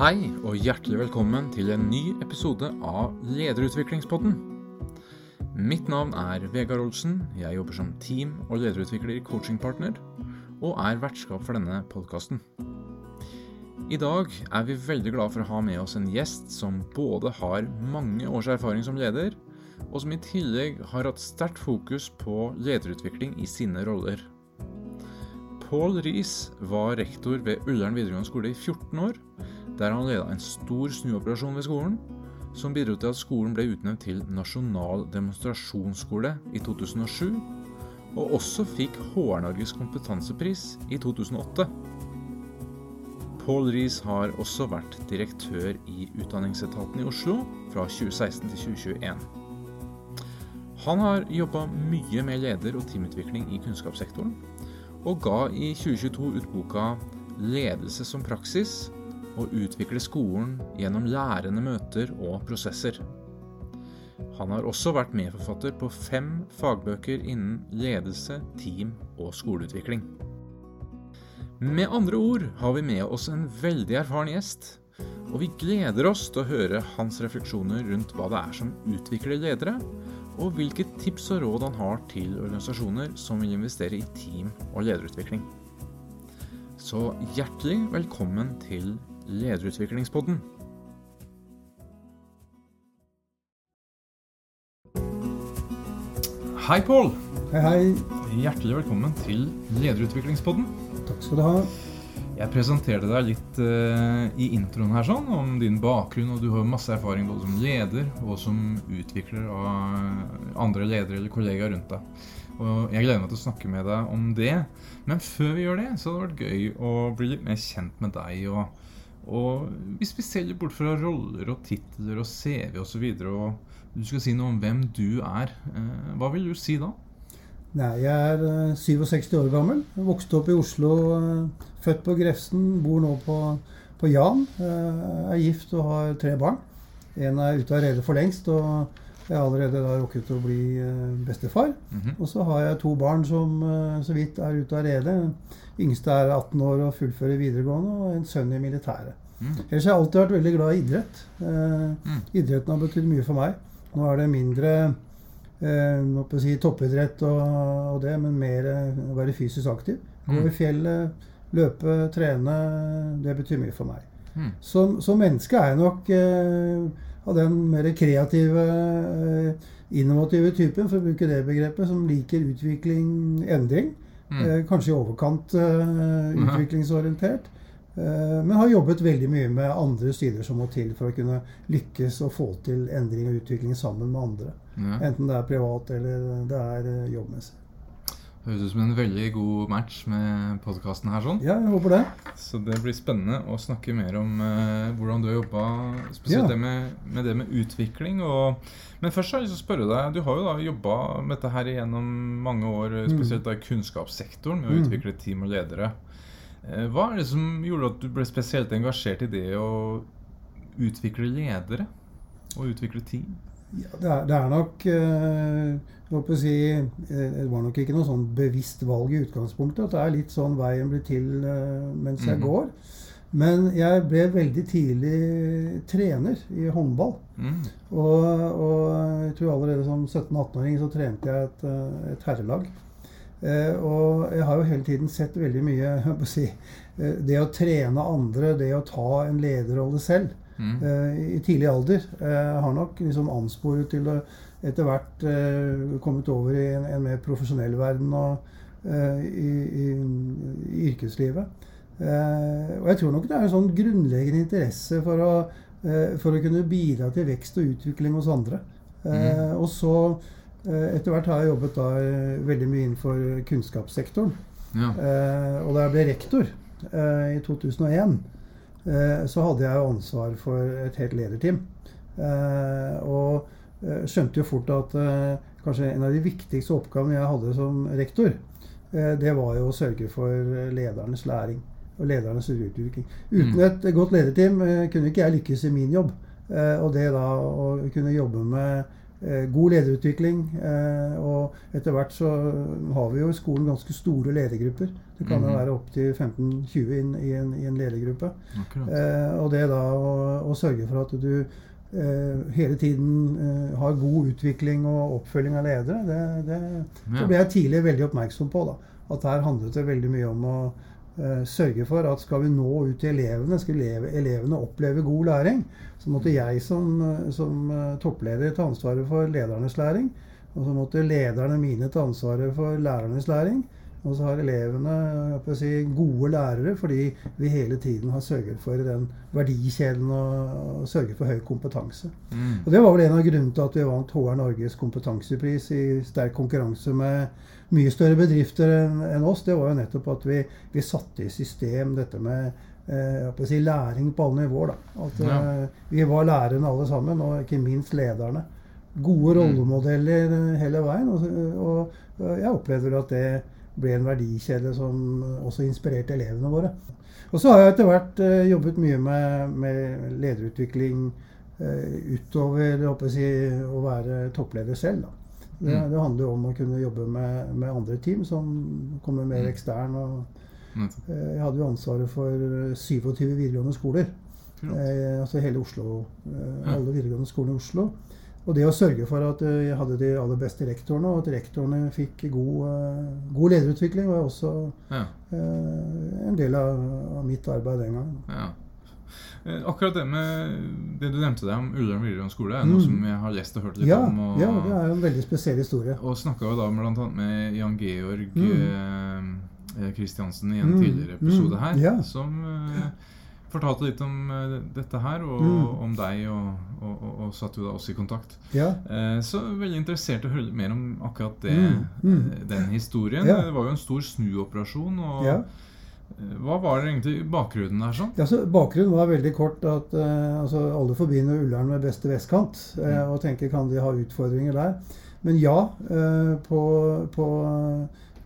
Hei og hjertelig velkommen til en ny episode av Lederutviklingspodden. Mitt navn er Vegard Olsen. Jeg jobber som team- og lederutvikler i Coachingpartner, og er vertskap for denne podkasten. I dag er vi veldig glad for å ha med oss en gjest som både har mange års erfaring som leder, og som i tillegg har hatt sterkt fokus på lederutvikling i sine roller. Pål Riis var rektor ved Ullern videregående skole i 14 år, der han leda en stor snuoperasjon ved skolen, som bidro til at skolen ble utnevnt til nasjonal demonstrasjonsskole i 2007, og også fikk HR-Norges kompetansepris i 2008. Paul Riis har også vært direktør i Utdanningsetaten i Oslo fra 2016 til 2021. Han har jobba mye med leder- og teamutvikling i kunnskapssektoren, og ga i 2022 ut boka 'Ledelse som praksis' og utvikle skolen gjennom lærende møter og prosesser. Han har også vært medforfatter på fem fagbøker innen ledelse, team og skoleutvikling. Med andre ord har vi med oss en veldig erfaren gjest, og vi gleder oss til å høre hans refleksjoner rundt hva det er som utvikler ledere, og hvilke tips og råd han har til organisasjoner som vil investere i team- og lederutvikling. Så hjertelig velkommen til Lederutviklingspodden. Hei, Pål. Hei, hei. Hjertelig velkommen til Lederutviklingspodden. Takk skal du ha. Jeg presenterte deg litt uh, i introen her sånn, om din bakgrunn, og du har masse erfaring både som leder og som utvikler av andre ledere eller kollegaer rundt deg. Og Jeg gleder meg til å snakke med deg om det. Men før vi gjør det, så hadde det vært gøy å bli litt mer kjent med deg. Og, og hvis vi ser bort fra roller og titler og CV osv., og, så videre, og du skal si noe om hvem du er, uh, hva vil du si da? Nei, jeg er uh, 67 år gammel. Vokste opp i Oslo. Uh, født på Grefsen. Bor nå på, på Jan. Er gift og har tre barn. En er ute av redet for lengst, og jeg har allerede da rukket å bli bestefar. Mm -hmm. Og så har jeg to barn som så vidt er ute av redet. Yngste er 18 år og fullfører videregående, og en sønn i militæret. Mm. Ellers har jeg alltid vært veldig glad i idrett. Mm. Idretten har betydd mye for meg. Nå er det mindre eh, si, toppidrett og, og, det, men mer eh, å være fysisk aktiv. Gå Mm. i fjellet, løpe, trene. Det betyr mye for meg. Mm. Som, som menneske er jeg nok eh, av den mer kreative, eh, innovative typen, for å bruke det begrepet, som liker utvikling, endring. Mm. Eh, kanskje i overkant eh, utviklingsorientert. Eh, men har jobbet veldig mye med andre sider som må til for å kunne lykkes og få til endring og utvikling sammen med andre. Ja. Enten det er privat eller det er eh, jobbmessig. Høres ut som en veldig god match med podkasten her. sånn. Ja, jeg håper det. Så det blir spennende å snakke mer om eh, hvordan du har jobba, spesielt Ja. det med, med det med utvikling. Og, men først har jeg lyst til å spørre deg, du har jo da jobba med dette her gjennom mange år, spesielt da i kunnskapssektoren, med å Mm. utvikle team og ledere. Eh, Hva er det som gjorde at du ble spesielt engasjert i det å utvikle ledere? Og utvikle team? Ja, det, er, det er nok eh, jeg håper å si, eh, Det var nok ikke noe sånn bevisst valg i utgangspunktet. At det er litt sånn veien blir til eh, mens jeg Mhm. går. Men jeg ble veldig tidlig trener i håndball. Mm. Og, og jeg tror allerede som 17-18-åring så trente jeg et, et herrelag. Eh, og jeg har jo hele tiden sett veldig mye si, Det å trene andre, det å ta en lederrolle selv Mm. eh, i tidlig alder, eh, har nok liksom ansporet til å etter hvert eh, kommet over i en, en mer profesjonell verden og i, i, i yrkeslivet. Og jeg tror nok det er en sånn grunnleggende interesse for å, for å kunne bidra til vekst og utvikling hos andre. Mm. Og så etter hvert har jeg jobbet da veldig mye innenfor kunnskapssektoren. Ja. Eh, og da jeg ble rektor eh, i 2001, eh, så hadde jeg jo ansvar for et helt lederteam. Eh, og eh, skjønte jo fort at eh, kanskje en av de viktigste oppgavene jeg hadde som rektor, eh, det var jo å sørge for ledernes læring og ledernes utvikling. Uten Mm. et godt lederteam eh, kunne ikke jeg lykkes i min jobb. Eh, og det da å kunne jobbe med eh, god lederutvikling. Eh, og etter hvert så har vi jo i skolen ganske store ledergrupper. Det kan jo Mhm. være opptil 15-20 inn i en, i en ledergruppe. Eh, og det da å, å sørge for at du eh, hele tiden eh, har god utvikling og oppfølging av ledere, det, det, Ja. det ble jeg tidlig veldig oppmerksom på. da, At her handlet det veldig mye om å eh, sørge for at skal vi nå ut til elevene, skal eleve, elevene oppleve god læring, så måtte jeg som, som eh, toppleder ta ansvaret for ledernes læring. Og så måtte lederne mine ta ansvaret for lærernes læring. Og så har elevene si, gode lærere fordi vi hele tiden har sørget for den verdikjeden og, sørget for høy kompetanse. Mm. Og Det var vel en av grunnene til at vi vant HR Norges kompetansepris i sterk konkurranse med mye større bedrifter enn oss. Det var jo nettopp at vi, vi satte i system dette med eh, si, læring på alle nivåer. Da. At Ja. eh, Vi var lærerne alle sammen, og ikke minst lederne. Gode Mm. rollemodeller mm. hele veien. Og, og jeg opplever at det ble en verdikjede som også inspirerte elevene våre. Og så har jeg etter hvert eh, jobbet mye med, med lederutvikling eh, utover å, si, å være toppleder selv. Da. Det, Mm. det handler jo om å kunne jobbe med, med andre team som kommer mer Mm. ekstern. Og, eh, jeg hadde jo ansvaret for eh, 27 videregående skoler. Eh, altså hele Oslo, eh, alle videregående skolene i Oslo. Og det å sørge for at eh, jeg hadde de aller beste rektorene, og at rektorene fikk god, eh, god lederutvikling, var også Ja. eh, en del av, av mitt arbeid den gangen. Ja. Akkurat det med det du nevnte deg om Ullern videregående skole, er noe Mm. som jeg har lest og hørt litt Ja, om. Og, ja, det er en veldig spesiell historie. og snakka da bl.a. med Jan Georg Mm. eh, Kristiansen i en Mm, tidligere episode mm, her, som eh, fortalte litt om eh, dette her, og Mm. om deg, og, og, og, og satte jo da oss i kontakt. Ja. Eh, Så veldig interessert i å høre mer om akkurat det, Mm, mm. eh, den historien. Ja. Det var jo en stor snuoperasjon. og ja. Hva var det egentlig bakgrunnen der sånn? Ja, så Bakgrunnen var veldig kort at eh, altså, alle forbinder Ullern med beste vestkant Mm. og tenker kan de ha utfordringer der. Men ja, eh, på, på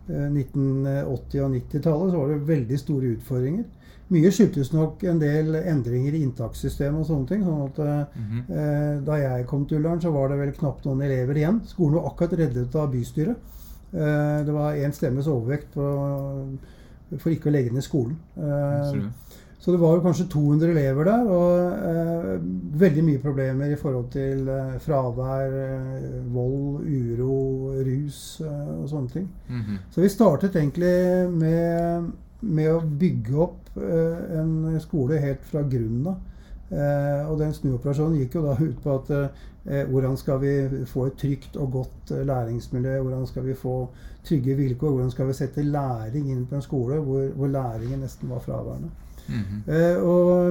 eh, 1980- og 90-tallet så var det veldig store utfordringer. Mye skyldtes nok en del endringer i inntakssystemet og sånne ting. sånn at mm -hmm. Eh, Da jeg kom til Ullern, så var det vel knapt noen elever igjen. Skolen var akkurat reddet av bystyret. Eh, Det var én stemmes overvekt på, for ikke å legge ned skolen. Eh, Så det var jo kanskje 200 elever der, og eh, veldig mye problemer i forhold til eh, fravær, vold, uro, rus og sånne ting. Mhm. Så vi startet egentlig med, med å bygge opp eh, en skole helt fra grunnen av. Eh, og den snuoperasjonen gikk jo da ut på at eh, hvordan skal vi få et trygt og godt læringsmiljø? Hvordan skal vi få trygge vilkår? Hvordan skal vi sette læring inn på en skole hvor, hvor læringen nesten var fraværende? Mhm. Eh, og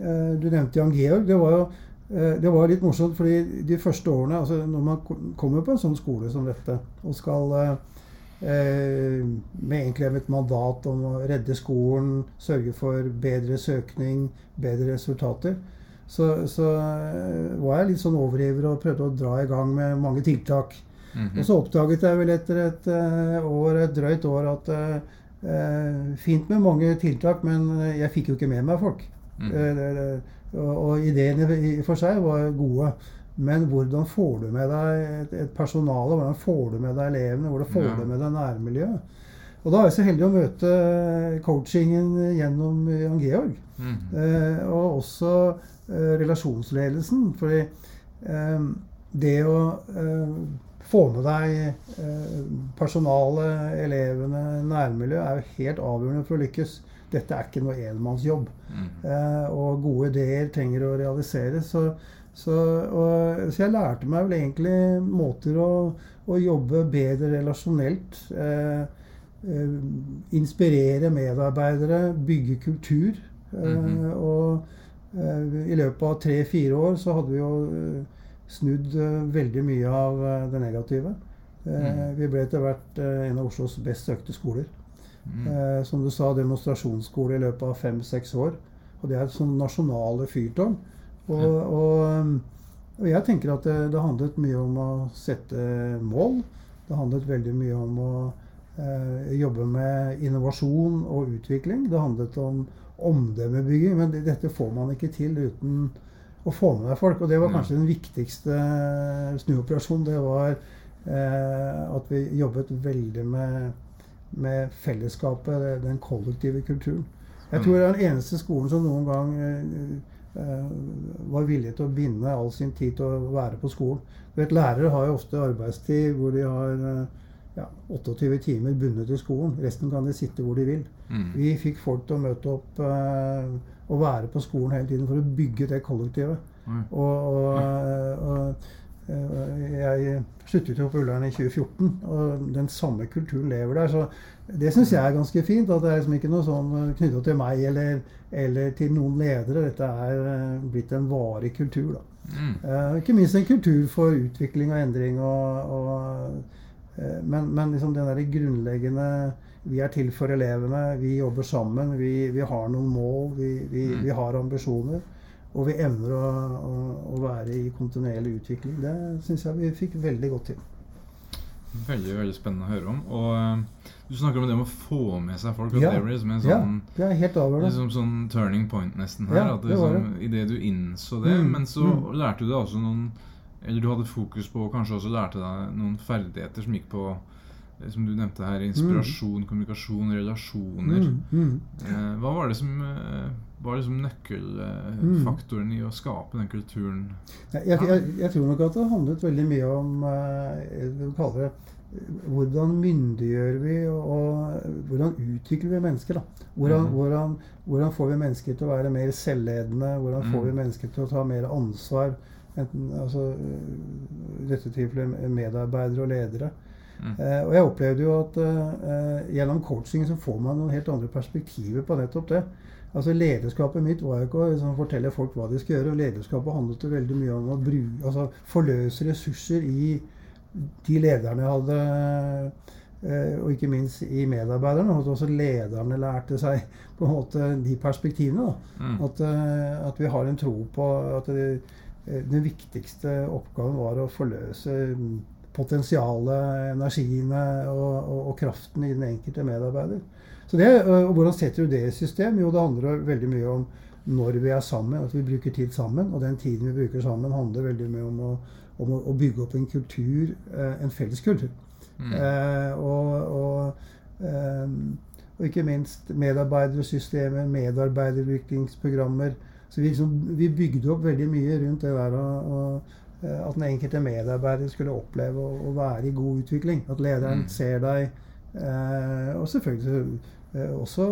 eh, du nevnte Jan Georg. Det var jo det var litt morsomt, fordi de første årene altså Når man kommer på en sånn skole som dette og skal med egentlig et mandat om å redde skolen, sørge for bedre søkning, bedre resultater, så, så eh, var jeg litt sånn overgiver og prøvde å dra i gang med mange tiltak. Mhm. Og så oppdaget jeg vel etter et eh, år, et drøyt år at eh, eh, fint med mange tiltak, men eh, jeg fikk jo ikke med meg folk. Mm. Eh, og, og ideene i for seg var gode. Men hvordan får du med deg et, et personale? Hvordan får du med deg elevene? Hvordan får Ja. du med deg nærmiljøet? Og da er jeg så heldig å møte coachingen gjennom Jan Georg. Mm. Eh, og også eh, relasjonsledelsen. Fordi eh, det å eh, få med deg eh, personalet, elevene, nærmiljøet, er jo helt avgjørende for å lykkes. Dette er ikke noe enmannsjobb. Mm. Eh, og gode ideer trenger å realiseres. Så, så, og, så jeg lærte meg vel egentlig måter å, å jobbe bedre relasjonelt. Eh, eh, inspirere medarbeidere, bygge kultur. Eh, Mhm. Og eh, i løpet av tre-fire år så hadde vi jo snudd veldig mye av det negative. Mhm. Vi ble etter hvert en av Oslos best søkte skoler. Eh, som du sa, demonstrasjonsskole i løpet av fem-seks år. Og det er et sånn nasjonale fyrtårn. Og, og, um, og jeg tenker at det, det handlet mye om å sette mål. Det handlet veldig mye om å eh, jobbe med innovasjon og utvikling. Det handlet om omdømmebygging, men dette får man ikke til uten å få med deg folk. Og det var kanskje den viktigste snuoperasjonen. Det var eh, at vi jobbet veldig med, med fellesskapet, den kollektive kulturen. Jeg tror det er den eneste skolen som noen gang eh, var villig til å binde all sin tid til å være på skolen. Du vet, Lærere har jo ofte arbeidstid hvor de har ja, 28 timer bundet til skolen. Resten kan de sitte hvor de vil. Mm. Vi fikk folk til å møte opp uh, og være på skolen hele tiden for å bygge det kollektivet. Mm. Og, og, og, jeg sluttet jo på Ullern i 2014, og den samme kulturen lever der. Så det syns jeg er ganske fint. At det er liksom ikke noe sånn knytta til meg eller, eller, til noen ledere. Dette er eh, blitt en varig kultur. da. Mm. Uh, ikke minst en kultur for utvikling og endring. og, og uh, men, men liksom den der grunnleggende Vi er til for elevene. Vi jobber sammen. Vi, vi har noen mål. Vi, vi, mm. vi har ambisjoner. Og vi evner å, å, å være i kontinuerlig utvikling. Det syns jeg vi fikk veldig godt til. Veldig veldig spennende å høre om. Og uh, Du snakker om det med å få med seg folk. Ja, det liksom en sånn, ja, det er helt avgjørende. Liksom sånn turning point nesten her. Ja, at det liksom, det. Idet du innså det, mm, men så mm. lærte du deg også noen Eller du hadde fokus på, og kanskje også lærte deg noen ferdigheter som gikk på som du nevnte her, inspirasjon, mm. kommunikasjon, relasjoner. Mm, mm. Eh, hva var det som eh, var liksom nøkkelfaktoren i å skape den kulturen? Jeg, jeg, jeg, tror nok at det handlet veldig mye om eh, det, hvordan myndiggjør vi og hvordan utvikler vi mennesker? da? Hvordan, mm. hvordan, hvordan, får vi mennesker til å være mer selvledende? Hvordan får vi mm. mennesker til å ta mer ansvar? Enten, altså, dette tilfellet medarbeidere og ledere. Mm. Eh, og jeg opplevde jo at eh, gjennom coaching så får man noen helt andre perspektiver på nettopp det. Altså Lederskapet mitt var jo ikke å liksom, fortelle folk hva de skal gjøre. og Lederskapet handlet jo veldig mye om å bruke, altså, forløse ressurser i de lederne jeg hadde eh, og ikke minst i medarbeiderne. At også lederne lærte seg på en måte de perspektivene. Mm. At, eh, at, vi har en tro på at det, eh, den viktigste oppgaven var å forløse potensialet, energiene og, og, og, kraften i den enkelte medarbeider. Så det, og Hvordan setter du det i system? Jo, det handler veldig mye om når vi er sammen, at vi bruker tid sammen. Og den tiden vi bruker sammen, handler veldig mye om å, om å bygge opp en kultur, en felles kultur. Mm. Eh, og, og, eh, og, ikke minst medarbeidersystemer, medarbeiderutviklingsprogrammer. Så vi, liksom, vi, bygde opp veldig mye rundt det der å Eh, at den enkelte medarbeider skulle oppleve å, å være i god utvikling. At lederen mm. ser deg, eh, og selvfølgelig eh, også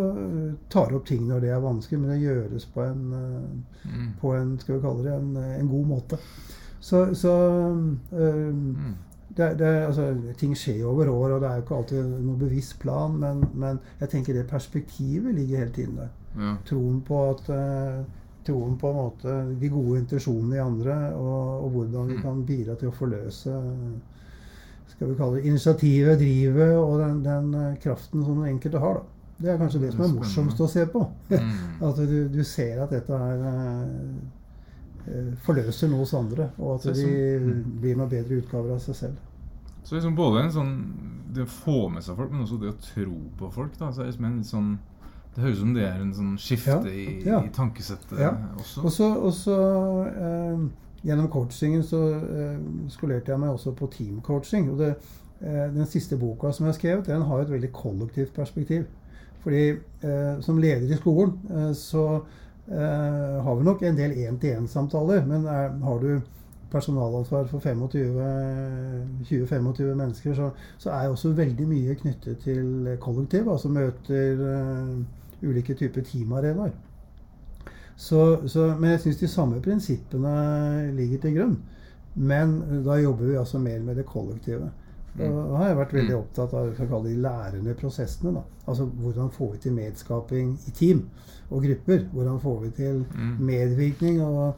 tar opp ting når det er vanskelig, men det gjøres på en, mm. på en skal vi kalle det, en, en god måte. Så, så mm. det, det, altså, ting skjer over år, og det er jo ikke alltid noe bevisst plan, men, men jeg tenker det perspektivet ligger hele tiden der. Ja. Troen på at troen på en måte de gode intensjonene i andre, og, og, hvordan vi mm. kan bidra til å forløse skal vi kalle det initiativet, drivet og den, den eh, kraften som den enkelte har. da. Det er kanskje det som er morsomst å se på. Mm. at du, du, ser at dette er eh, forløser noe hos andre, og at de mm. blir noe bedre utgaver av seg selv. Så liksom både en sånn, det å få med seg folk, men også det å tro på folk. da, så er det liksom en sånn det høres ut som det er en sånn skifte ja, i, ja. i, tankesettet ja. også. Også, også eh, Gjennom coachingen så eh, skolerte jeg meg også på teamcoaching. Og det, eh, den siste boka som jeg har skrevet, den har et veldig kollektivt perspektiv. Fordi eh, som leder i skolen eh, så eh, har vi nok en del én-til-én-samtaler. Men er, har du personalansvar for 20-25 mennesker, så, så, er også veldig mye knyttet til kollektiv. Altså møter ulike typer teamarenaer. Så, så, men jeg syns de samme prinsippene ligger til grunn. Men da jobber vi altså mer med det kollektive. Da mm. har jeg vært veldig mm. opptatt av de lærende prosessene. Da. Altså Hvordan får vi til medskaping i team og grupper? Hvordan får vi til mm. medvirkning? og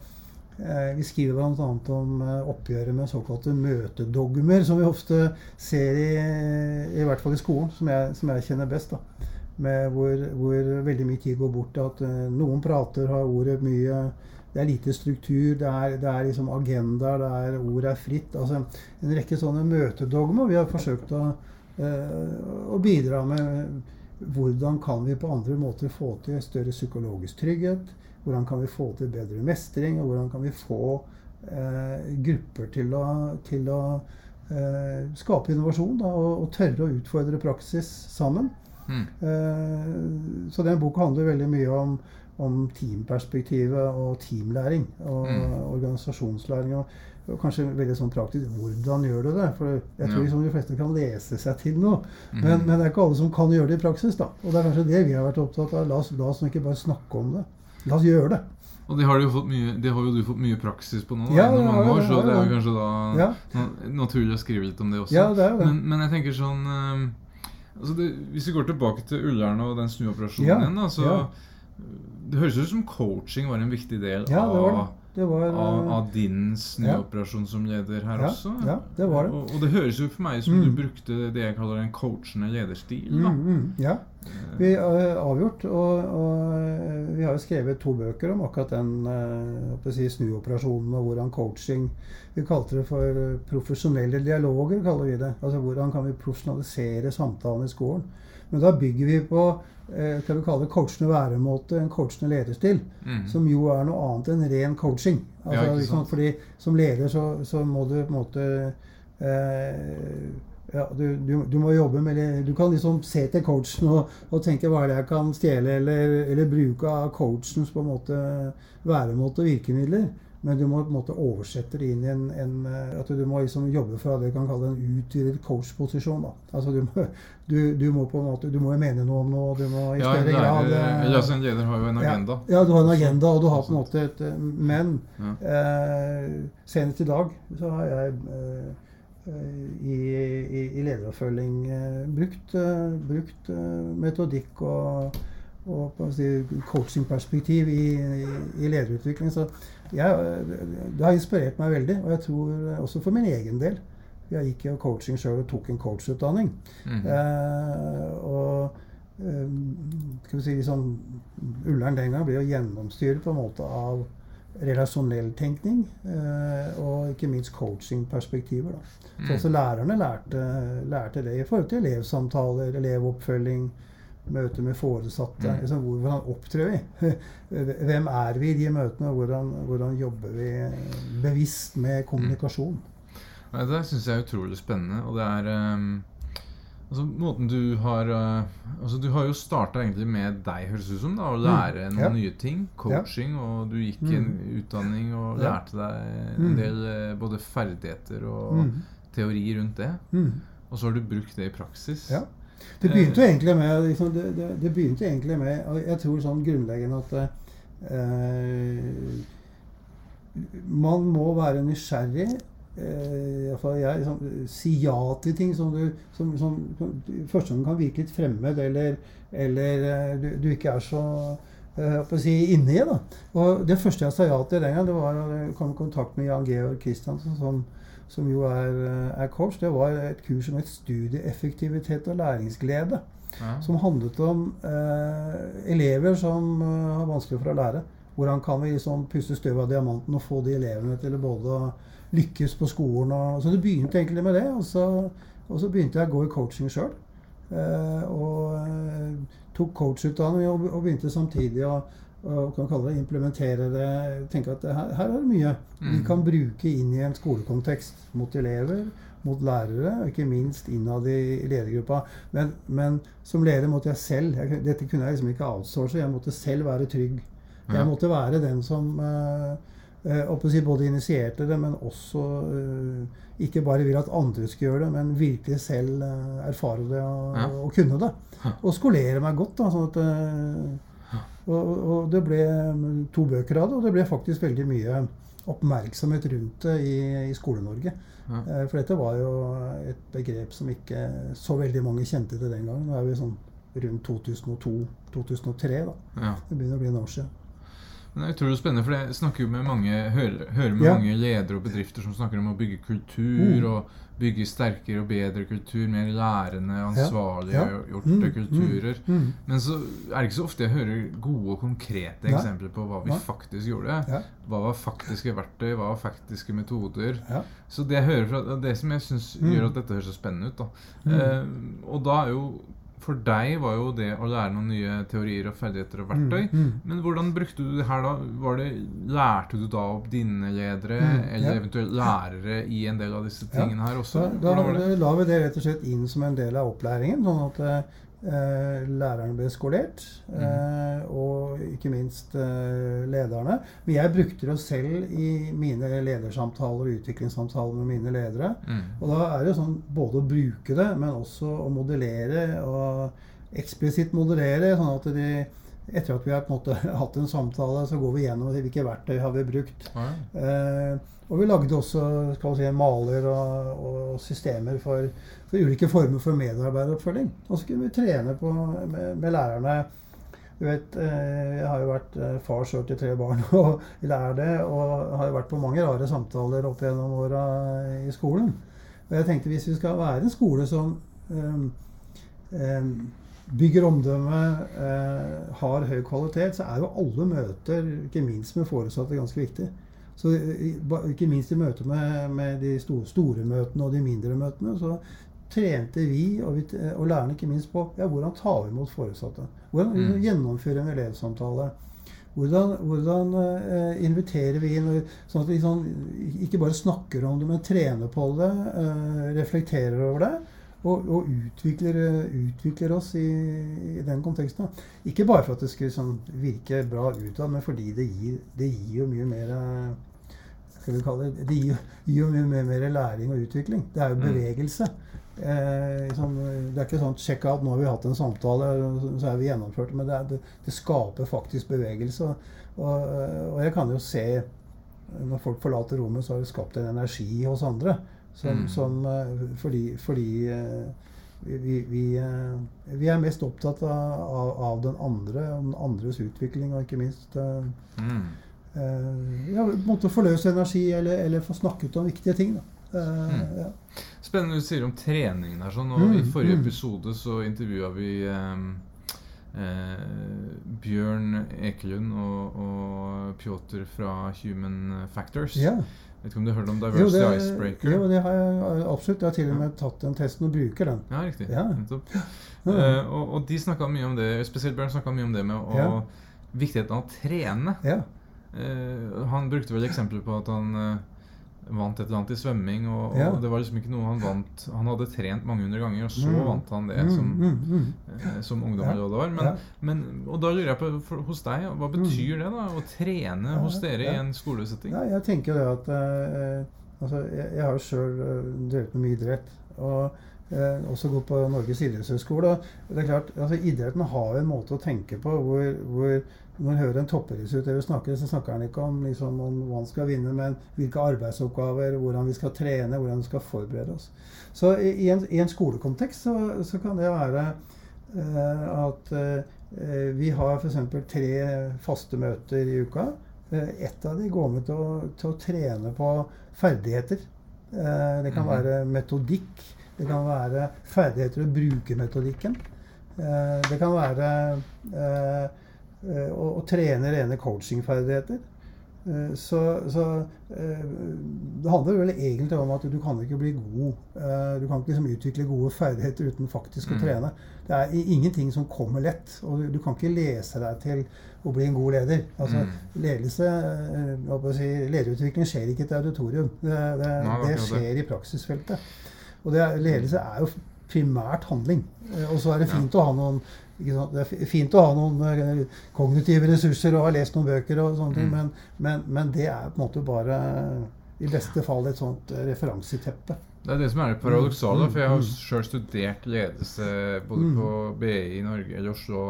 eh, Vi skriver bl.a. om eh, oppgjøret med såkalte møtedogmer, som vi ofte ser i, i hvert fall i skolen, som jeg, som jeg kjenner best. da hvor, hvor, veldig mye tid går bort til at uh, noen prater, har ordet mye. Det er lite struktur, det er, det er liksom agendaer, det er, ordet er fritt. Altså en rekke sånne møtedogmer vi har forsøkt å, uh, å bidra med hvordan kan vi på andre måter få til større psykologisk trygghet? Hvordan kan vi få til bedre mestring? Og hvordan kan vi få eh, grupper til å, til å eh, skape innovasjon da, og, og, tørre å utfordre praksis sammen? Mm. Eh, så den boka handler veldig mye om, om teamperspektivet og teamlæring og mm. organisasjonslæring. Og, og kanskje veldig sånn praktisk hvordan gjør du det? For jeg tror liksom de fleste kan lese seg til noe. Mm. Men, men, det er ikke alle som kan gjøre det i praksis. da. Og det er kanskje det vi har vært opptatt av. La oss, la oss ikke bare snakke om det. La oss gjøre det. Og det har, mye, det har jo du fått mye praksis på nå ja, gjennom mange år, så det er jo kanskje da ja. naturlig å skrive litt om det også. Ja, det det. Men, men jeg tenker sånn um, altså det, Hvis vi går tilbake til Ullern og den snuoperasjonen ja, igjen, da, så Det høres ut som coaching var en viktig del ja, det var det. Var, av, eh, av, din snuoperasjon ja. som leder her ja, også. Ja, det var det. Og, og, det høres jo for meg som mm. du brukte det jeg kaller en coachende lederstil. da. Mm, mm, ja, vi har uh, avgjort. Og, og, vi har jo skrevet to bøker om akkurat den uh, si, snuoperasjonen og hvordan coaching Vi kalte det for profesjonelle dialoger, kaller vi det. Altså hvordan kan vi profesjonalisere samtalen i skolen. Men da bygger vi på eh, kan vi kalle det coachende væremåte, en coachende lederstil. Mm. Som jo er noe annet enn ren coaching. Altså, ja, liksom, fordi Som leder så, så, må du på en måte eh, ja, du, du, du, må jobbe med det. Du kan liksom se til coachen og, og tenke hva er det jeg kan stjele eller, eller bruke av coachens på en måte væremåte og virkemidler. Men du må på en måte oversette det inn i en, en eh, At du må liksom jobbe fra det vi kan kalle en utvidet coach-posisjon. Altså du må, du, du må, på en måte Du må jo mene noe om noe. Du må i ja, større grad eh, ja, En leder har jo en agenda. Ja, ja, du har en agenda, og du har på en måte et eh, Men ja. eh, senest i dag så har jeg eh, i, i, i lederoppfølging eh, brukt, brukt metodikk og og si, coachingperspektiv i, i, i lederutvikling. Så jeg, det har inspirert meg veldig, og jeg tror også for min egen del. Jeg gikk jo coaching sjøl og tok en coachutdanning. Mm -hmm. eh, og eh, skal vi si liksom, Ullern den gang ble jo gjennomstyrt på en måte av relasjonell tenkning eh, og ikke minst coachingperspektiver. Mm. Så også lærerne lærte, lærte, det i forhold til elevsamtaler, elevoppfølging, møte med foresatte. Mm. Liksom, hvordan opptrer vi? Hvem er vi i de møtene? Hvordan, hvordan jobber vi bevisst med kommunikasjon? Mm. Det syns jeg er utrolig spennende. Og det er um, altså, måten du har uh, altså, Du har jo starta egentlig med deg, høres det ut som, da, å mm. lære mm. noen ja. nye ting. Coaching. Ja. Og du gikk mm. en utdanning og ja. lærte deg en mm. del uh, både ferdigheter og teori rundt det. Og så har du brukt det i praksis. Ja. Det begynte jo egentlig med, liksom, det, det, det, begynte egentlig med og Jeg tror sånn grunnleggende at eh, man må være nysgjerrig. Eh, jeg, liksom, si ja til ting som du som, som, første gang kan virke litt fremmed, eller, eller eh, du, du, ikke er så eh, å si, inne i. Da. Og Det første jeg sa ja til den gang, det var å komme i kontakt med Jan Georg Kristiansen, som, som jo er, eh, er, coach, det var et kurs om et studieeffektivitet og læringsglede. Ja. Som handlet om eh, elever som uh, har vanskelig for å lære. Hvordan kan vi liksom puste støv av diamanten og få de elevene til å både lykkes på skolen og Så det begynte egentlig med det. Og så, og så begynte jeg å gå i coaching sjøl. Eh, og eh, tok coachutdanning og, og begynte samtidig å og kan kalle det implementere det. tenke at her, her er det mye mm. vi kan bruke inn i en skolekontekst. Mot elever, mot lærere, og ikke minst innad i ledergruppa. Men, men, som leder måtte jeg selv jeg, Dette kunne jeg liksom ikke outsource. Jeg måtte selv være trygg. Jeg måtte være den som uh, uh, si både initierte det, men også uh, ikke bare vil at andre skal gjøre det, men virkelig selv erfare det og, ja. og, kunne det. Og skolere meg godt. da, sånn at og, og, det ble to bøker av det, og det ble faktisk veldig mye oppmerksomhet rundt det i, i Skole-Norge. Ja. Eh, for dette var jo et begrep som ikke så veldig mange kjente til den gangen. Nå er vi sånn rundt 2002-2003. da. Ja. Det begynner å bli en år siden. Det er utrolig spennende, for jeg snakker jo med mange, hører, hører med ja. mange ledere og bedrifter som snakker om å bygge kultur. Mm. og bygge sterkere og bedre kultur, mer lærende, ansvarliggjorte ja. ja. mm, kulturer. Mm, mm. Men så er det ikke så ofte jeg hører gode og konkrete Nei. eksempler på hva vi Nei. faktisk gjorde. Hva var faktiske verktøy, hva var faktiske metoder. Så det jeg hører fra, det som jeg syns mm. gjør at dette høres så spennende ut. Da. Mm. Eh, og da er jo for deg var jo det å lære noen nye teorier og ferdigheter og verktøy. Mm, mm. Men hvordan brukte du det her da? Var det, lærte du da opp dine ledere, Mm, eller ja. eventuelt lærere i en del av disse Ja. tingene her også? Da, da la vi det rett og slett inn som en del av opplæringen, sånn at eh, lærerne ble skolert. mm. Eh, og ikke minst eh, lederne. Men jeg brukte det selv i mine ledersamtaler og utviklingssamtaler med mine ledere. Mm. Og da er det sånn både å bruke det, men også å modellere og eksplisitt modellere, sånn at de etter at vi har på en måte hatt en samtale, så går vi gjennom hvilke verktøy har vi brukt. Ja. Eh, og vi lagde også si, maler og, og systemer for, for ulike former for medarbeideroppfølging. Og så kunne vi trene på, med, med lærerne. Du vet, eh, Jeg har jo vært eh, far sjøl til tre barn og lærer det. Og har jo vært på mange rare samtaler opp gjennom åra i skolen. Og jeg tenkte hvis vi skal være en skole som eh, eh, bygger omdømme, eh, har høy kvalitet, så er jo alle møter, ikke minst med foresatte, ganske viktig. Så Ikke minst i møte med, med de store, store møtene og de mindre møtene, så trente vi og, vi, og lærerne ikke minst på ja, hvordan tar vi imot foresatte. Hvordan Mm. gjennomføre en elevsamtale. Hvordan, hvordan eh, inviterer vi inn, sånn at vi sånn, ikke bare snakker om det, men trener på det, eh, reflekterer over det. Og, og utvikler, utvikler oss i, i den konteksten. Ikke bare for at det skal sånn, virke bra utad, men fordi det gir, det gir jo mye mer eh, skal vi kalle det, det gir, jo- gir jo mye mer, mer læring og utvikling. Det er jo Mm. bevegelse. Eh, sånn, det er ikke sånn sjekk out, nå har vi hatt en samtale, så er vi gjennomført. Men det, er, det, det skaper faktisk bevegelse. Og, og jeg kan jo se når folk forlater rommet, så har det skapt en energi hos andre. Som, Mm. som, eh, fordi fordi eh, vi, vi, vi, eh, er mest opptatt av, av, av den andre, og den andres utvikling, og ikke minst Mm. eh, ja, en måte forløse energi, eller, eller få snakket om viktige ting. Eh, Mm. ja. Spennende du sier om treningen her. Sånn, Mm, I forrige mm. episode så intervjua vi um, eh, Bjørn Ekelund og, og Pjotr fra Human Factors. Ja. Vet ikke om du har hørt om Jo, Diversity det, Icebreaker? jo, det har jeg absolutt. Jeg har til og med tatt den testen og bruker den. Ja, riktig. Ja. Uh, og, og de snakka mye om det, spesielt Bjørn snakka mye om det med å, Ja. viktigheten av å trene. Ja. Uh, han brukte vel eksempler på at han eh, vant et eller annet i svømming, og, Ja. og det var liksom ikke noe han vant Han hadde trent mange hundre ganger, og så Mm. vant han det Mm, som, mm, mm. eh, som ungdom Ja. var. Men, Ja. men, og da lurer jeg på, for, hos deg, hva betyr det da? Å trene hos dere i en skolesetting? Ja, jeg tenker det at eh, altså, jeg, jeg har jo sjøl drevet med mye idrett. Og eh, også gått på Norges idrettshøgskole. og Det er klart, altså, Idretten har jo en måte å tenke på hvor, hvor når man hører en toppidrettsutøver snakke, så snakker han ikke om, liksom, om hva han skal vinne, men hvilke arbeidsoppgaver, hvordan vi skal trene, hvordan vi skal forberede oss. Så i, en, i en skolekontekst så, så kan det være eh, at eh, vi har f.eks. tre faste møter i uka. Eh, Ett av de går med til å, til å trene på ferdigheter. Eh, Det kan Mhm. være metodikk. Det kan være ferdigheter å bruke metodikken. Eh, Det kan være eh, å, å trene rene coachingferdigheter. Eh, Så, så eh, det handler vel egentlig om at du kan ikke bli god Du kan ikke liksom utvikle gode ferdigheter uten faktisk å Mm. trene. Det er ingenting som kommer lett. Og du, kan ikke lese deg til å bli en god leder. Altså, Mm. ledelse, si, Lederutvikling skjer ikke i et auditorium. Det, det, det er skjer i praksisfeltet. Og det ledelse er jo primært handling. Og så er det fint å ha noen? Det er fint å ha noen eh, kognitive ressurser og ha lest noen bøker, og sånne ting, Mm. men, men, men det er på en måte bare i beste fall et sånt eh, referanseteppe. Det er det som er det paradoksale. Mm, For jeg har mm. sjøl studert ledelse både Mm. på BI i Norge, eller Oslo,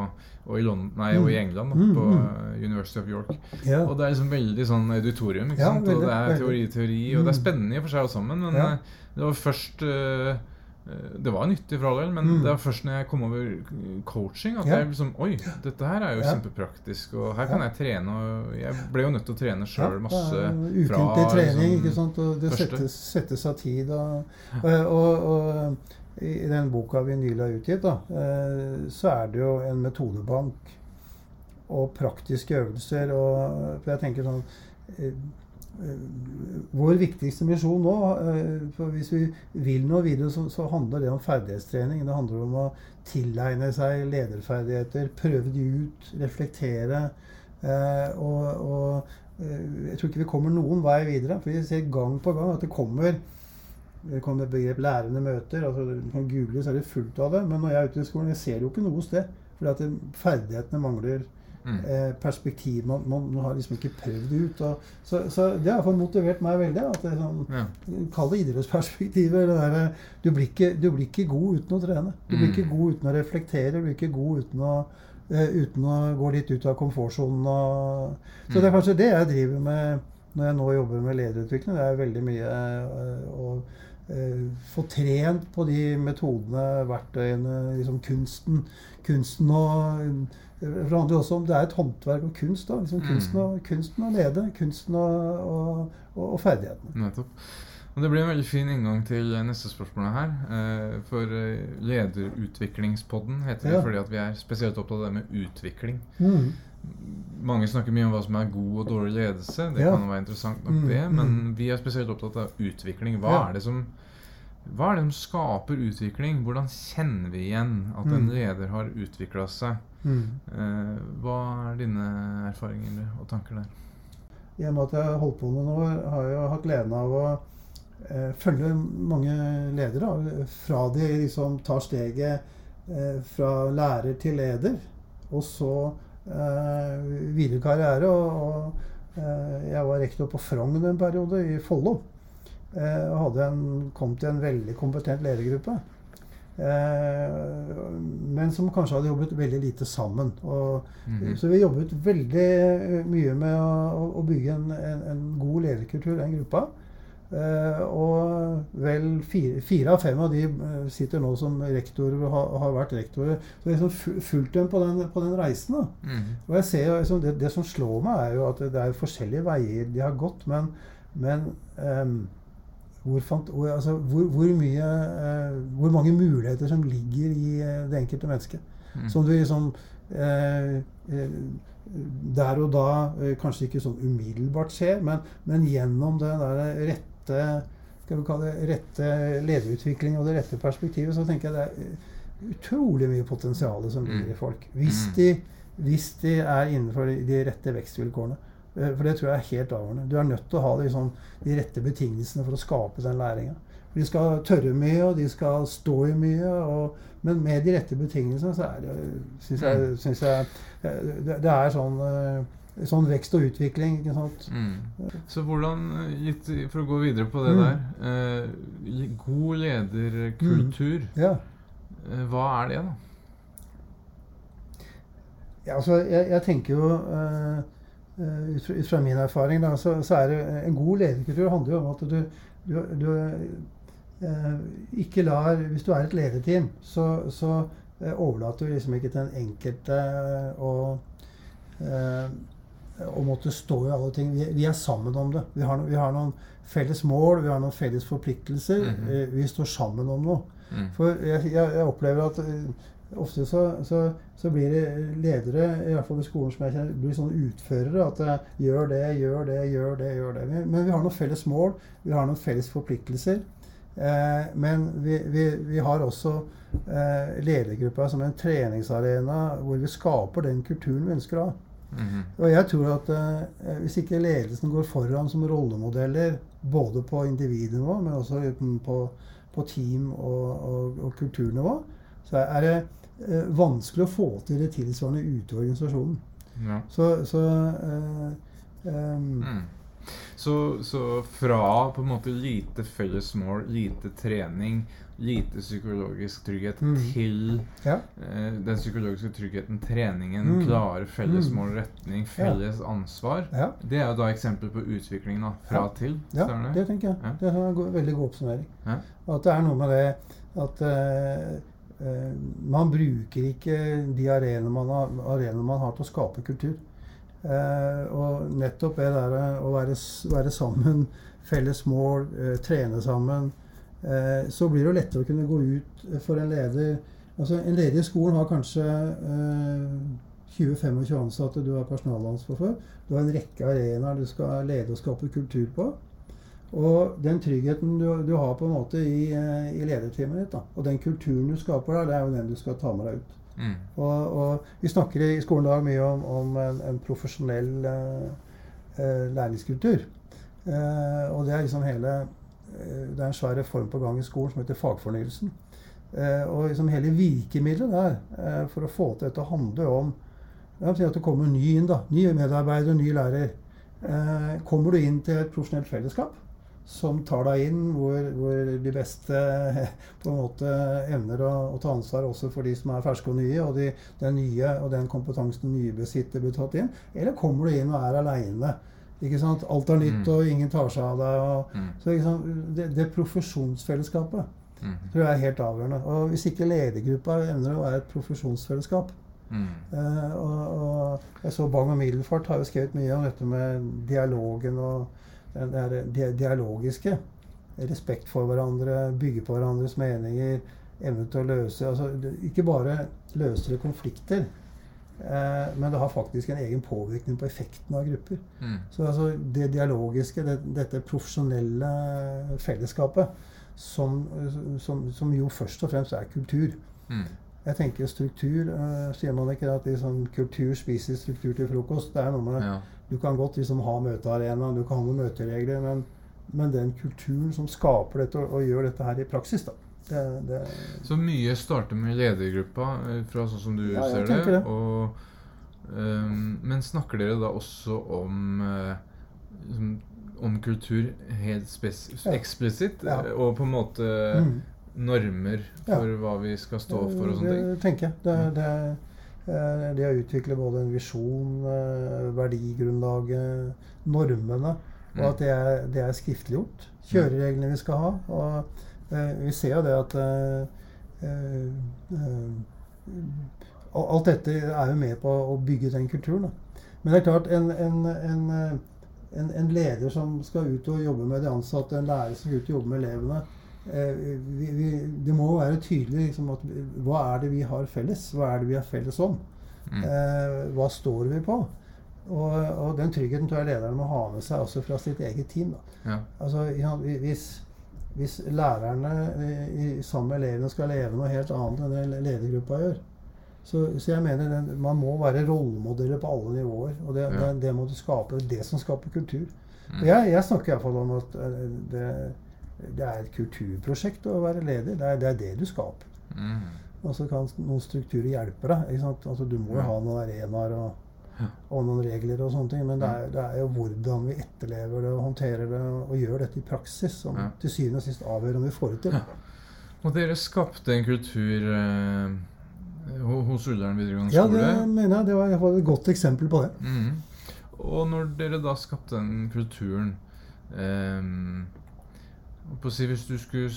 og i, London, nei, og i England, da, på University of York. Og det er liksom veldig sånn auditorium, ikke sant? Og det er teori, teori, og det er spennende i og for seg alt sammen, men eh, det var først eh, Det var nyttig for all del, men Mm. det var først når jeg kom over coaching at Ja. jeg liksom Oi, dette her er jo Ja. kjempepraktisk, og her kan Ja. jeg trene, og jeg ble jo nødt til å trene sjøl masse fra Ukentlig trening, liksom, ikke sant? og det settes, settes av tid. Og, og, og, og i den boka vi nylig har utgitt, da, eh, så er det jo en metodebank og praktiske øvelser. Og, for jeg tenker sånn eh, vår viktigste misjon nå, for hvis vi vil noe videre, så, handler det om ferdighetstrening. Det handler om å tilegne seg lederferdigheter, prøve de ut, reflektere. og, og jeg tror ikke vi kommer noen vei videre. For vi ser gang på gang at det kommer det kommer begrep lærende møter. altså Du kan google, så er det fullt av det. Men når jeg er ute i skolen, jeg ser jo ikke noe sted. Fordi at ferdighetene mangler mm. eh, perspektiv. Man, man, man, har liksom ikke prøvd det ut. Og, så, så, det har iallfall motivert meg veldig. at det sånn, ja. Kall det idrettsperspektivet. du, blir ikke, du blir ikke god uten å trene. Du blir mm. ikke god uten å reflektere. Du blir ikke god uten å Uh, uten å gå litt ut av komfortsonen. Så mm. det er kanskje det jeg driver med når jeg nå jobber med lederutvikling. Det er veldig mye uh, å få trent på de metodene, verktøyene, liksom kunsten. Kunsten og det handler også om det er et håndverk og kunst. Da, liksom kunsten, å, kunsten å lede. Kunsten og, og, ferdighetene. Nettopp. Og Det blir en veldig fin inngang til neste spørsmål her. Eh, for eh, Lederutviklingspodden heter det ja. fordi at vi er spesielt opptatt av det med utvikling. Mm. Mange snakker mye om hva som er god og dårlig ledelse. Det ja. kan være interessant nok, mm. det. Men mm. vi er spesielt opptatt av utvikling. Hva, ja. er det som, hva er det som skaper utvikling? Hvordan kjenner vi igjen at en mm. leder har utvikla seg? Mm. Eh, hva er dine erfaringer og tanker der? I og med at jeg har holdt på med år har jeg hatt gleden av å eh, følger mange ledere. Fra de liksom tar steget eh, fra lærer til leder, og så eh, videre karriere. Og, og jeg var rektor på Frogn en periode, i Follo. Eh, og kom til en veldig kompetent ledergruppe. Eh, men som kanskje hadde jobbet veldig lite sammen. Og, mm -hmm. Så vi jobbet veldig mye med å, å bygge en, en, en god lederkultur i den gruppa. Og vel fire, fire, av fem av de sitter nå som rektorer og har, har vært rektorer. Så jeg liksom fulgt dem på den, på den reisen. Mm. Og jeg ser liksom, det, det, som slår meg, er jo at det er forskjellige veier de har gått. Men, men um, hvor, fant, altså, hvor, hvor, mye, uh, hvor, mange muligheter som ligger i det enkelte mennesket. Mm. Som du liksom der og da kanskje ikke sånn umiddelbart ser, men, men gjennom den der rette rette skal vi kalle det, rette lederutvikling og det rette perspektivet, så tenker jeg det er utrolig mye potensial som ligger i mm. folk. Hvis mm. de, hvis de er innenfor de rette vekstvilkårene. Eh, for det tror jeg er helt avgjørende. Du er nødt til å ha liksom, de rette betingelsene for å skape den læringa. De skal tørre mye, og de skal stå i mye. Og, men med de rette betingelsene så er det syns jeg, mm. synes jeg det, det, er sånn eh, sånn vekst og utvikling. ikke sant? Mm. Så hvordan, litt For å gå videre på det mm. der. Eh, god lederkultur. Mm. Ja. Eh, hva er det, da? Ja, altså, jeg, jeg tenker jo uh, ut, fra, ut, fra, min erfaring da, så, så, er det en god lederkultur handler jo om at du, du, du eh, ikke lar Hvis du er et lederteam, så, så eh, overlater du liksom ikke til den enkelte å å måtte stå i alle ting. Vi, vi er sammen om det. Vi har, vi har, noen felles mål, vi har noen felles forpliktelser. Mm -hmm. Vi står sammen om noe. Mm. For jeg, jeg, jeg, opplever at eh, ofte så, så, så, blir det ledere, i hvert fall i skolen som jeg kjenner, blir sånne utførere. At det, gjør det, gjør det, gjør det. gjør det. Men vi har noen felles mål, vi har noen felles forpliktelser. Eh, men vi, vi, vi, har også eh, ledergruppa som en treningsarena hvor vi skaper den kulturen vi ønsker å ha. -hmm. Og jeg tror at eh, hvis ikke ledelsen går foran som rollemodeller, både på individnivå, men også på, på team- og, og, og, kulturnivå, så er det uh, vanskelig å få til det tilsvarende ute i organisasjonen. Ja. Så, så eh, eh, mm. Så, så, fra på en måte lite felles mål, lite trening, lite psykologisk trygghet, mm. til ja. eh, den psykologiske tryggheten, treningen, mm. klare felles mm. mål, retning, felles ja. ansvar. Ja. Det er jo da eksempel på utviklingen da, fra til. Ja, det? tenker jeg. Det er en veldig god oppsummering. At det er noe med det at eh, eh, man bruker ikke de arenaene man, man, har til å skape kultur. Eh, og nettopp det der å være, være sammen, felles mål, eh, trene sammen, eh, så blir det jo lettere å kunne gå ut for en leder. Altså En leder i skolen har kanskje 20-25 ansatte du har personalansvar for. Du har en rekke arenaer du skal lede og skape kultur på. Og den tryggheten du, du har på en måte i, eh, i lederteamet ditt, da, og den kulturen du skaper der, det er jo den du skal ta med deg ut. Mm. Og, og, Vi snakker i skolen i dag mye om, om en, en, profesjonell uh, uh, læringskultur. Uh, og det er liksom hele Det er en svær reform på gang i skolen som heter fagfornyelsen. Og liksom hele virkemidlet der for å få til dette handler om at det kommer ny inn. da, Ny medarbeider, ny lærer. kommer du inn til et profesjonelt fellesskap, som tar deg inn, hvor, hvor, de beste på en måte evner å, å, ta ansvar også for de som er ferske og nye, og de, den nye og den kompetansen nye besitter, blir tatt inn? Eller kommer du inn og er aleine? Alt er nytt, mm. og ingen tar seg av deg. Og, mm. Så det, det, profesjonsfellesskapet mm. tror jeg er helt avgjørende. Og hvis ikke ledergruppa evner å være et profesjonsfellesskap mm. eh, og, og, jeg så Bang og Middelfart har jo skrevet mye om dette med dialogen og det dialogiske. Respekt for hverandre, bygge på hverandres meninger, evne til å løse altså, Ikke bare løser det konflikter, eh, men det har faktisk en egen påvirkning på effekten av grupper. Mm. Så altså, det dialogiske, det, dette profesjonelle fellesskapet, som, som, som, jo først og fremst er kultur. Mm. Jeg tenker struktur eh, Sier man ikke at liksom, kultur spiser struktur til frokost? Det er noe med ja. Du kan godt liksom ha møtearena, du kan ha noen møteregler, men, men, den kulturen som skaper dette og, og gjør dette her i praksis, da det, det Så mye starter med ledergruppa, eh, fra sånn som du ja, ser det. det. Og, um, men snakker dere da også om uh, om kultur helt ja. eksplisitt? Ja. Og på en måte mm. normer for hva vi skal stå for og sånne ting? Det tenker jeg. Det, det Eh, har utviklet både en visjon, eh, verdigrunnlaget, normene. Og mm. at det er, det er skriftliggjort. Kjørereglene vi skal ha. Og eh, vi ser jo det at Alt dette er jo med på å bygge den kulturen. Da. Men det er klart, en, en, en, en, leder som skal ut og jobbe med de ansatte, en lærer som skal ut og jobbe med elevene vi, vi, Det må være tydelig liksom, at, hva er det vi har felles? Hva er det vi har felles om? Mm. Eh, hva står vi på? Og, og, den tryggheten tror jeg lederen må ha med seg også fra sitt eget team. Ja. Altså, hvis, hvis lærerne i, sammen med elevene skal leve noe helt annet enn det ledergruppa gjør, så, så, jeg mener den, man må være rollemodeller på alle nivåer. Og det, ja. det, det må du skape. Det det som skaper kultur. Mm. Jeg, jeg snakker iallfall om at eh, det, det, er et kulturprosjekt å være leder. Det er det, er det du skaper. Mm. Og så kan noen strukturer hjelpe deg. Altså, du må jo ha noen arenaer og, og, noen regler og sånne ting. Men det er, det er, jo hvordan vi etterlever det og håndterer det og gjør dette i praksis som ja. til syvende og sist avgjør om vi får det til. Ja. Og dere skapte en kultur eh, hos Ullern videregående skole? Ja, det mener jeg. Det var, var et godt eksempel på det. Mm. Og når dere da skapte den kulturen eh, Hvis du skulle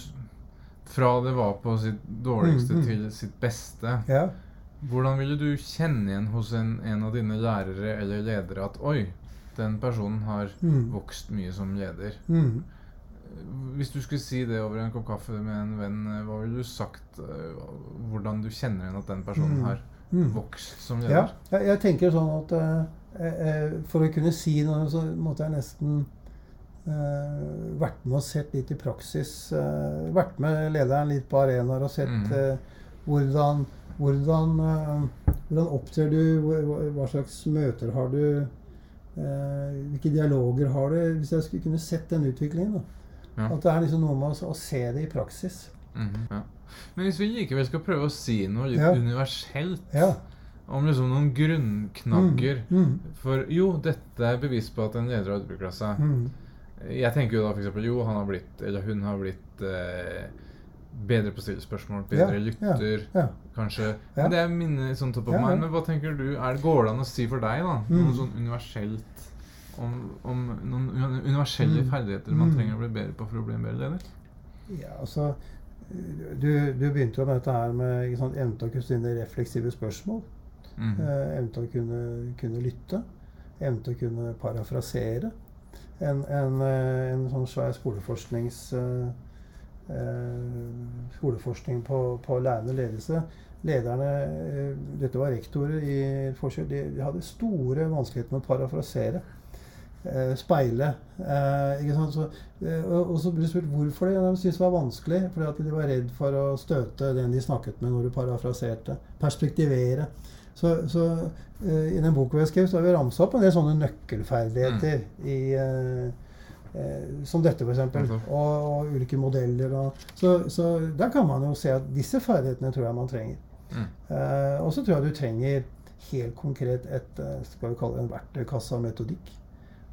fra det var på sitt dårligste mm, mm. til sitt beste. Ja. Hvordan ville du kjenne igjen hos en, en, av dine lærere eller ledere at Oi, den personen har mm. vokst mye som leder. Mm. Hvis du skulle si det over en kopp kaffe med en venn, hva ville du sagt uh, hvordan du kjenner igjen at den personen mm. har mm. vokst som leder? Ja, jeg, jeg tenker sånn at uh, for å kunne si noe, så måtte jeg nesten vært med og sett litt i praksis. Uh, vært med lederen litt på arenaer og sett uh, hvordan hvordan, hvordan, opptrer du? Hva slags møter har du? hvilke dialoger har du? Hvis jeg skulle kunne sett den utviklingen. Ja. At det er liksom noe med å, å se det i praksis. Mm -hmm. ja. Men hvis vi likevel skal prøve å si noe litt ja. universelt om liksom noen grunnknagger mm. Mm. For jo, dette er bevis på at en leder har utvikla seg. Jeg tenker jo da f.eks. jo, han har blitt, eller hun har blitt eh, bedre på å stille spørsmål, bedre ja, lytter, ja, ja. kanskje. Men Det er minner sånn topp av meg. Men hva tenker du, er, går det an å si for deg da, mm. noe sånn universelt om, om, noen universelle mm. ferdigheter man mm. trenger å bli bedre på for å bli en bedre leder? Ja, altså Du, du begynte jo med dette her med sånn, evne til å kunne stille refleksive spørsmål. Mm. Eh, evne til å kunne, kunne lytte. Evne til å kunne parafrasere en, en, eh, en sånn svær skoleforsknings eh, eh, skoleforskning på, på lærende ledelse lederne Dette var rektorer i forskjell, De, de hadde store vanskeligheter med å parafrasere. Eh, speile. Eh, ikke sant? Så, eh, og, og, så ble det spurt hvorfor det. De syntes det var vanskelig. Fordi at de var redd for å støte den de snakket med når du parafraserte. Perspektivere. Så, så uh, i den boka vi har skrevet, så har vi ramsa opp en del sånne nøkkelferdigheter mm. i uh, som dette, f.eks. Og, og ulike modeller. Og, så, så der kan man jo se at disse ferdighetene tror jeg man trenger. Mm. Eh, og så tror jeg du trenger helt konkret et skal vi kalle det en verktøykasse av metodikk.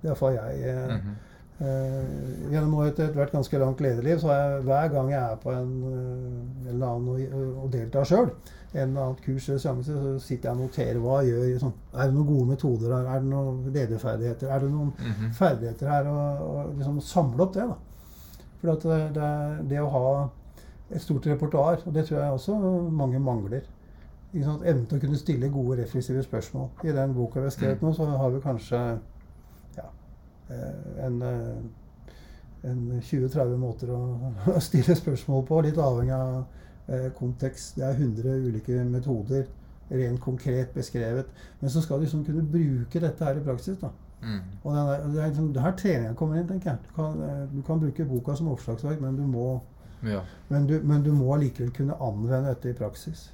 Det er iallfall jeg. Eh, mm -hmm. Uh, gjennom et, et hvert ganske langt lederliv så er jeg, hver gang jeg er på en, uh, eller annen og, deltar sjøl, en eller annen kurs eller seanse, så sitter jeg og noterer hva jeg gjør. Sånn, er det noen gode metoder her? Er det noen lederferdigheter? Er det noen mm -hmm. ferdigheter her? Og, og liksom samle opp det. da. For det, det, det, å ha et stort repertoar, og det tror jeg også mange mangler. Evnen til å kunne stille gode, refleksive spørsmål. I den boka vi har skrevet mm. nå, så har vi kanskje Eh, en, eh, en 20-30 måter å, å, stille spørsmål på, litt avhengig av eh, kontekst. Det er 100 ulike metoder, rent konkret beskrevet. Men så skal du liksom kunne bruke dette her i praksis. da. Mm. Og det er, det er liksom, her treninga kommer inn, tenker jeg. Du kan, du kan, bruke boka som oppslagsverk, men du må ja. men, du, men du må allikevel kunne anvende dette i praksis.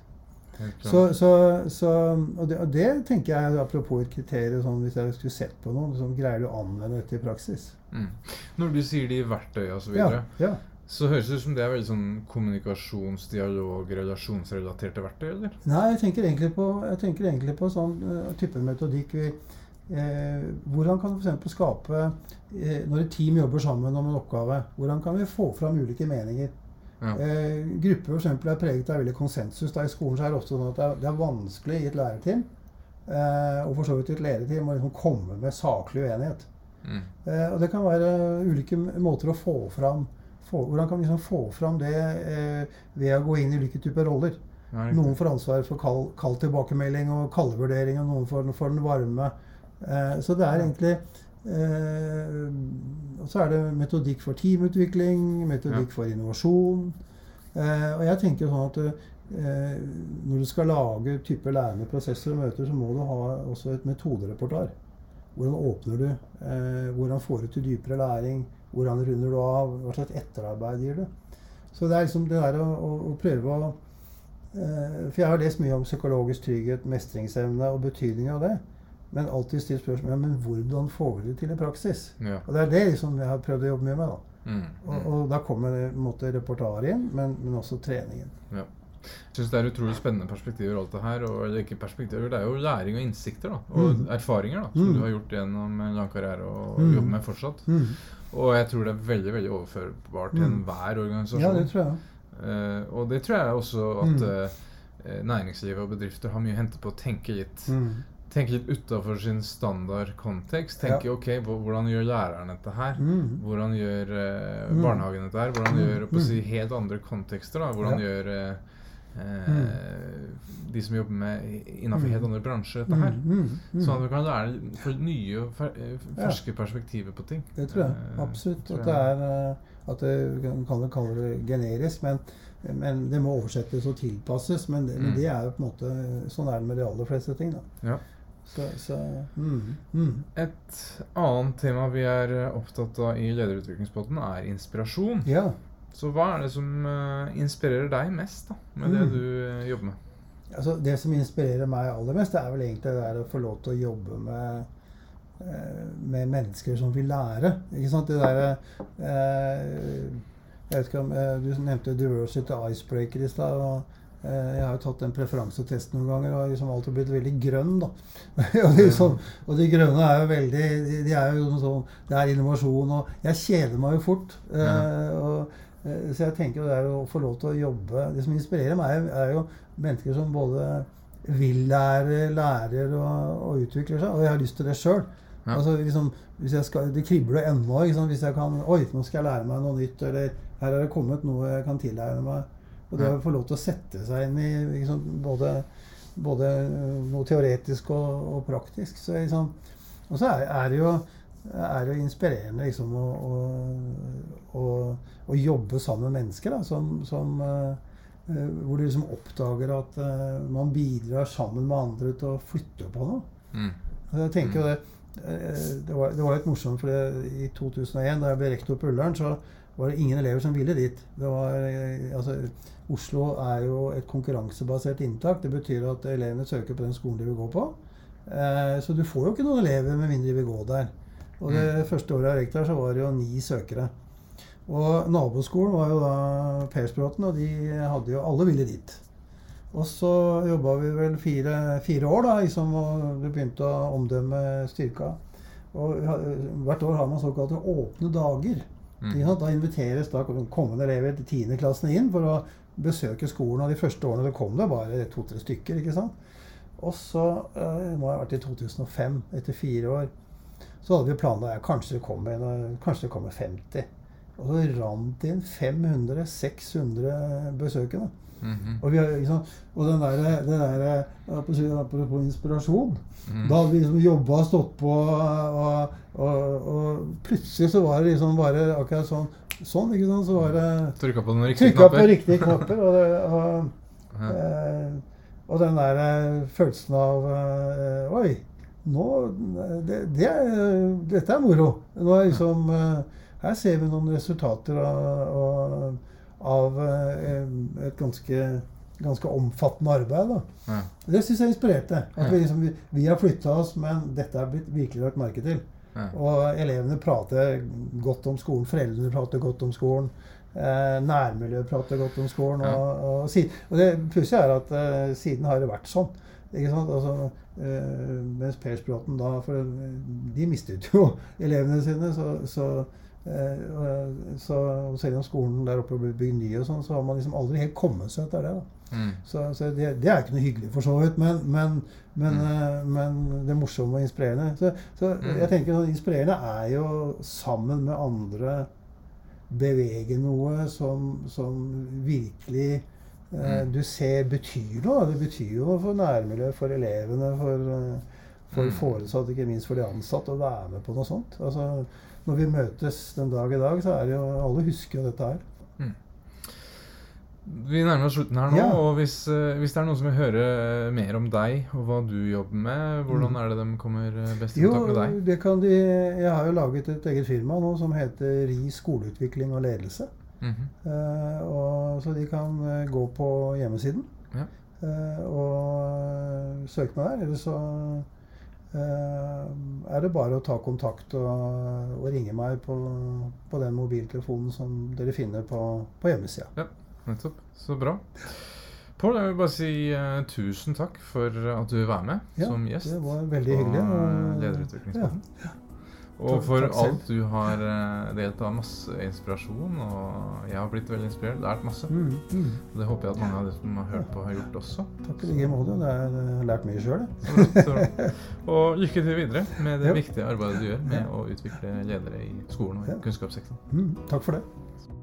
Så, så, så, og, det, og, det, tenker jeg, apropos et kriterium, sånn, hvis jeg skulle sett på noe, så greier du å anvende dette i praksis. Mm. Når du sier de verktøyene osv., så, videre, ja, ja. så høres det ut som det er veldig sånn kommunikasjonsdialog, relasjonsrelaterte verktøy? eller? Nei, jeg tenker egentlig på, tenker egentlig på sånn uh, type metodikk. Vi, eh, hvordan kan du f.eks. skape eh, Når et team jobber sammen om en oppgave, hvordan kan vi få fram ulike meninger? Ja. Eh, grupper for eksempel, er preget av veldig konsensus. Da I skolen så er det ofte sånn at det er, vanskelig i et lærerteam eh, og for så vidt i et lærerteam å liksom komme med saklig uenighet. Mm. Eh, og det kan være ulike måter å få fram få, Hvordan kan vi liksom få fram det eh, ved å gå inn i ulike typer roller? Ja, noen får ansvaret for kald, kald tilbakemelding og kaldvurdering, og noen får, får den varme. Eh, så det er egentlig og så er det metodikk for teamutvikling, metodikk for innovasjon. Eh, og jeg tenker sånn at eh, når du skal lage type lærende prosesser og møter, så må du ha også et metodereportar. Hvordan åpner du? Eh, hvordan får du til dypere læring? Hvordan runder du av? Hva slags etterarbeid gir du? Så det er liksom det der å, å, å prøve å eh, For jeg har lest mye om psykologisk trygghet, mestringsevne og betydningen av det. Men alltid stilt spørsmål men hvordan får vi det til i praksis. Ja. Og Det er det liksom jeg har prøvd å jobbe mye med. da. Mm, og, mm. og, da kommer det, måte, reportasjen inn, men, men, også treningen. Ja. Jeg syns det er utrolig spennende perspektiver. alt det her, og, eller ikke perspektiver, Det er jo læring og innsikter da, og mm. erfaringer da, som mm. du har gjort gjennom en lang karriere og mm. jobber med fortsatt. Mm. Og jeg tror det er veldig veldig overførbart til enhver organisasjon. Ja, det tror jeg. Uh, og det tror jeg også at uh, næringslivet og bedrifter har mye å hente på å tenke litt tenke litt utafor sin standard kontekst. Tenke ja. ok, hvordan gjør læreren dette her? Mm. Hvordan gjør uh, barnehagen dette her? Hvordan gjør mm. si, helt andre kontekster? da? Hvordan ja. gjør uh, de som jobber med innafor helt andre bransjer, dette her? Sånn at vi kan lære for nye og ferske perspektiver på ting. Det tror jeg absolutt. Tror at det er at det kan jo kalle det generisk, men, men, det må oversettes og tilpasses. Men det, men det, er jo på en måte sånn er det med de aller fleste ting. da. Ja. Så, så, mm, mm. Et annet tema vi er eh, opptatt av i lederutviklingspotten, er inspirasjon. Ja. Så hva er det som uh, inspirerer deg mest da, med mm. det du uh, jobber med? Altså, det som inspirerer meg aller mest, det er vel egentlig det å få lov til å jobbe med, uh, med mennesker som vil lære. Ikke sant? Det derre Jeg vet ikke om Du nevnte diversity icebreaker i stad. Eh, jeg har jo tatt den preferansetesten noen ganger og har liksom alltid blitt veldig grønn. da. og, de, som, og, de, grønne er jo veldig de, er jo sånn, Det er innovasjon, og jeg kjeder meg jo fort. Ja. Eh, og, eh, så jeg tenker det er å få lov til å jobbe Det som inspirerer meg, er jo mennesker som både vil lære, lærer og, og utvikler seg. Og jeg har lyst til det sjøl. Ja. Altså, liksom, det kribler ennå. Hvis jeg kan Oi, nå skal jeg lære meg noe nytt. Eller her har det kommet noe jeg kan tilegne meg og det å få lov til å sette seg inn i liksom, både, både, noe teoretisk og, og praktisk. Så, liksom, og så er, er, det jo, er det inspirerende liksom, å, å, å, å, jobbe sammen med mennesker da, som, som, uh, eh, hvor du liksom oppdager at uh, man bidrar sammen med andre til å flytte på noe. Mm. Jeg tenker jo det, eh, det, var, det var litt morsomt, for det, i 2001, da jeg ble rektor på Ullern, så var det ingen elever som ville dit. Det var, eh, altså, Oslo er jo et konkurransebasert inntak. Det betyr at elevene søker på den skolen de vil gå på. Eh, så du får jo ikke noen elever med mindre de vil gå der. Og det første året jeg gikk der, så var det jo ni søkere. Og naboskolen var jo da Persbråten, og de hadde jo Alle ville dit. Og så jobba vi vel fire, fire år, da, liksom, og vi begynte å omdømme styrka. Og hvert år har man såkalte åpne dager. Mm. Da inviteres da kommende elever til tiendeklassene inn for å besøke skolen. Og de første årene det kom det bare to-tre stykker. ikke sant? Og så, Nå har jeg vært i 2005, etter fire år. Så hadde vi planla ja, kanskje det kommer, kanskje det kommer 50. Og så rant det inn 500-600 besøkende. Mhm. Og, vi ikke og den der, det der Apropos inspirasjon. Mhm. Da hadde vi liksom jobba og stått på, og, og, og plutselig så var det liksom bare akkurat sånn. Sånn, ikke sant? Så var det Trykka på på riktige knapper. Og, det, og, Ja. eh, og den der eh, følelsen av eh, Oi, nå det, det er, Dette er moro. Nå er liksom eh, Her ser vi noen resultater og, av, av eh, et ganske, ganske omfattende arbeid. da. Ja. Det syns jeg inspirerte. At vi, liksom, vi, vi har flytta oss, men dette er blitt virkelig lagt merke til. Ja. Og elevene prater godt om skolen, foreldrene prater godt om skolen. Eh, nærmiljøet prater godt om skolen. Ja. Og, og, og det pussige er at eh, siden har det vært sånn. Ikke sant? Altså, eh, mens Persbråten da For de mistet jo elevene sine. Så, så, eh, og- så selv om skolen der oppe ble bygd ny, og sånn, så har man liksom aldri helt kommet seg etter det. Mm. Så, så det, det er ikke noe hyggelig for så vidt, men, men, men, Mm. eh, men det morsomme og inspirerende. Så, så Mm. jeg tenker sånn, Inspirerende er jo sammen med andre bevege noe som, som virkelig eh, Mm. du ser betyr noe. Det betyr jo noe for nærmiljøet, for elevene, for, eh, for Mm. foresatte, ikke minst for de ansatte, å være med på noe sånt. Altså, når vi møtes den dag i dag, så er det jo Alle husker jo dette her. Vi nærmer oss slutten her nå, Ja. og hvis, eh, hvis det er noen som vil høre eh, mer om deg og hva du jobber med, hvordan Mm. er det de kommer eh, best i kontakt med deg? det kan de Jeg har jo laget et eget firma nå som heter RI skoleutvikling og ledelse. Mm -hmm. uh, og, så de kan gå på hjemmesiden Ja. og søke meg der. Eller så er det bare å ta kontakt og, og ringe meg på, på den mobiltelefonen som dere finner på, på hjemmesida. Nettopp. Så bra. Pål, jeg vil bare si uh, tusen takk for at du vil være med Ja, som gjest. Det var veldig hyggelig. eh, og- Lederutviklingspodden. Ja. Og for takk takk alt du har eh, delt av masse inspirasjon. Og jeg har blitt veldig inspirert. Lært masse. Mm, mm. Det håper jeg at mange av de som har hørt på, har gjort også. Takk i like måte. Det Jeg har lært mye sjøl, jeg. Og lykke til videre med det viktige arbeidet du gjør med å utvikle ledere i skolen og i kunnskapssektoren. Mm, takk for det.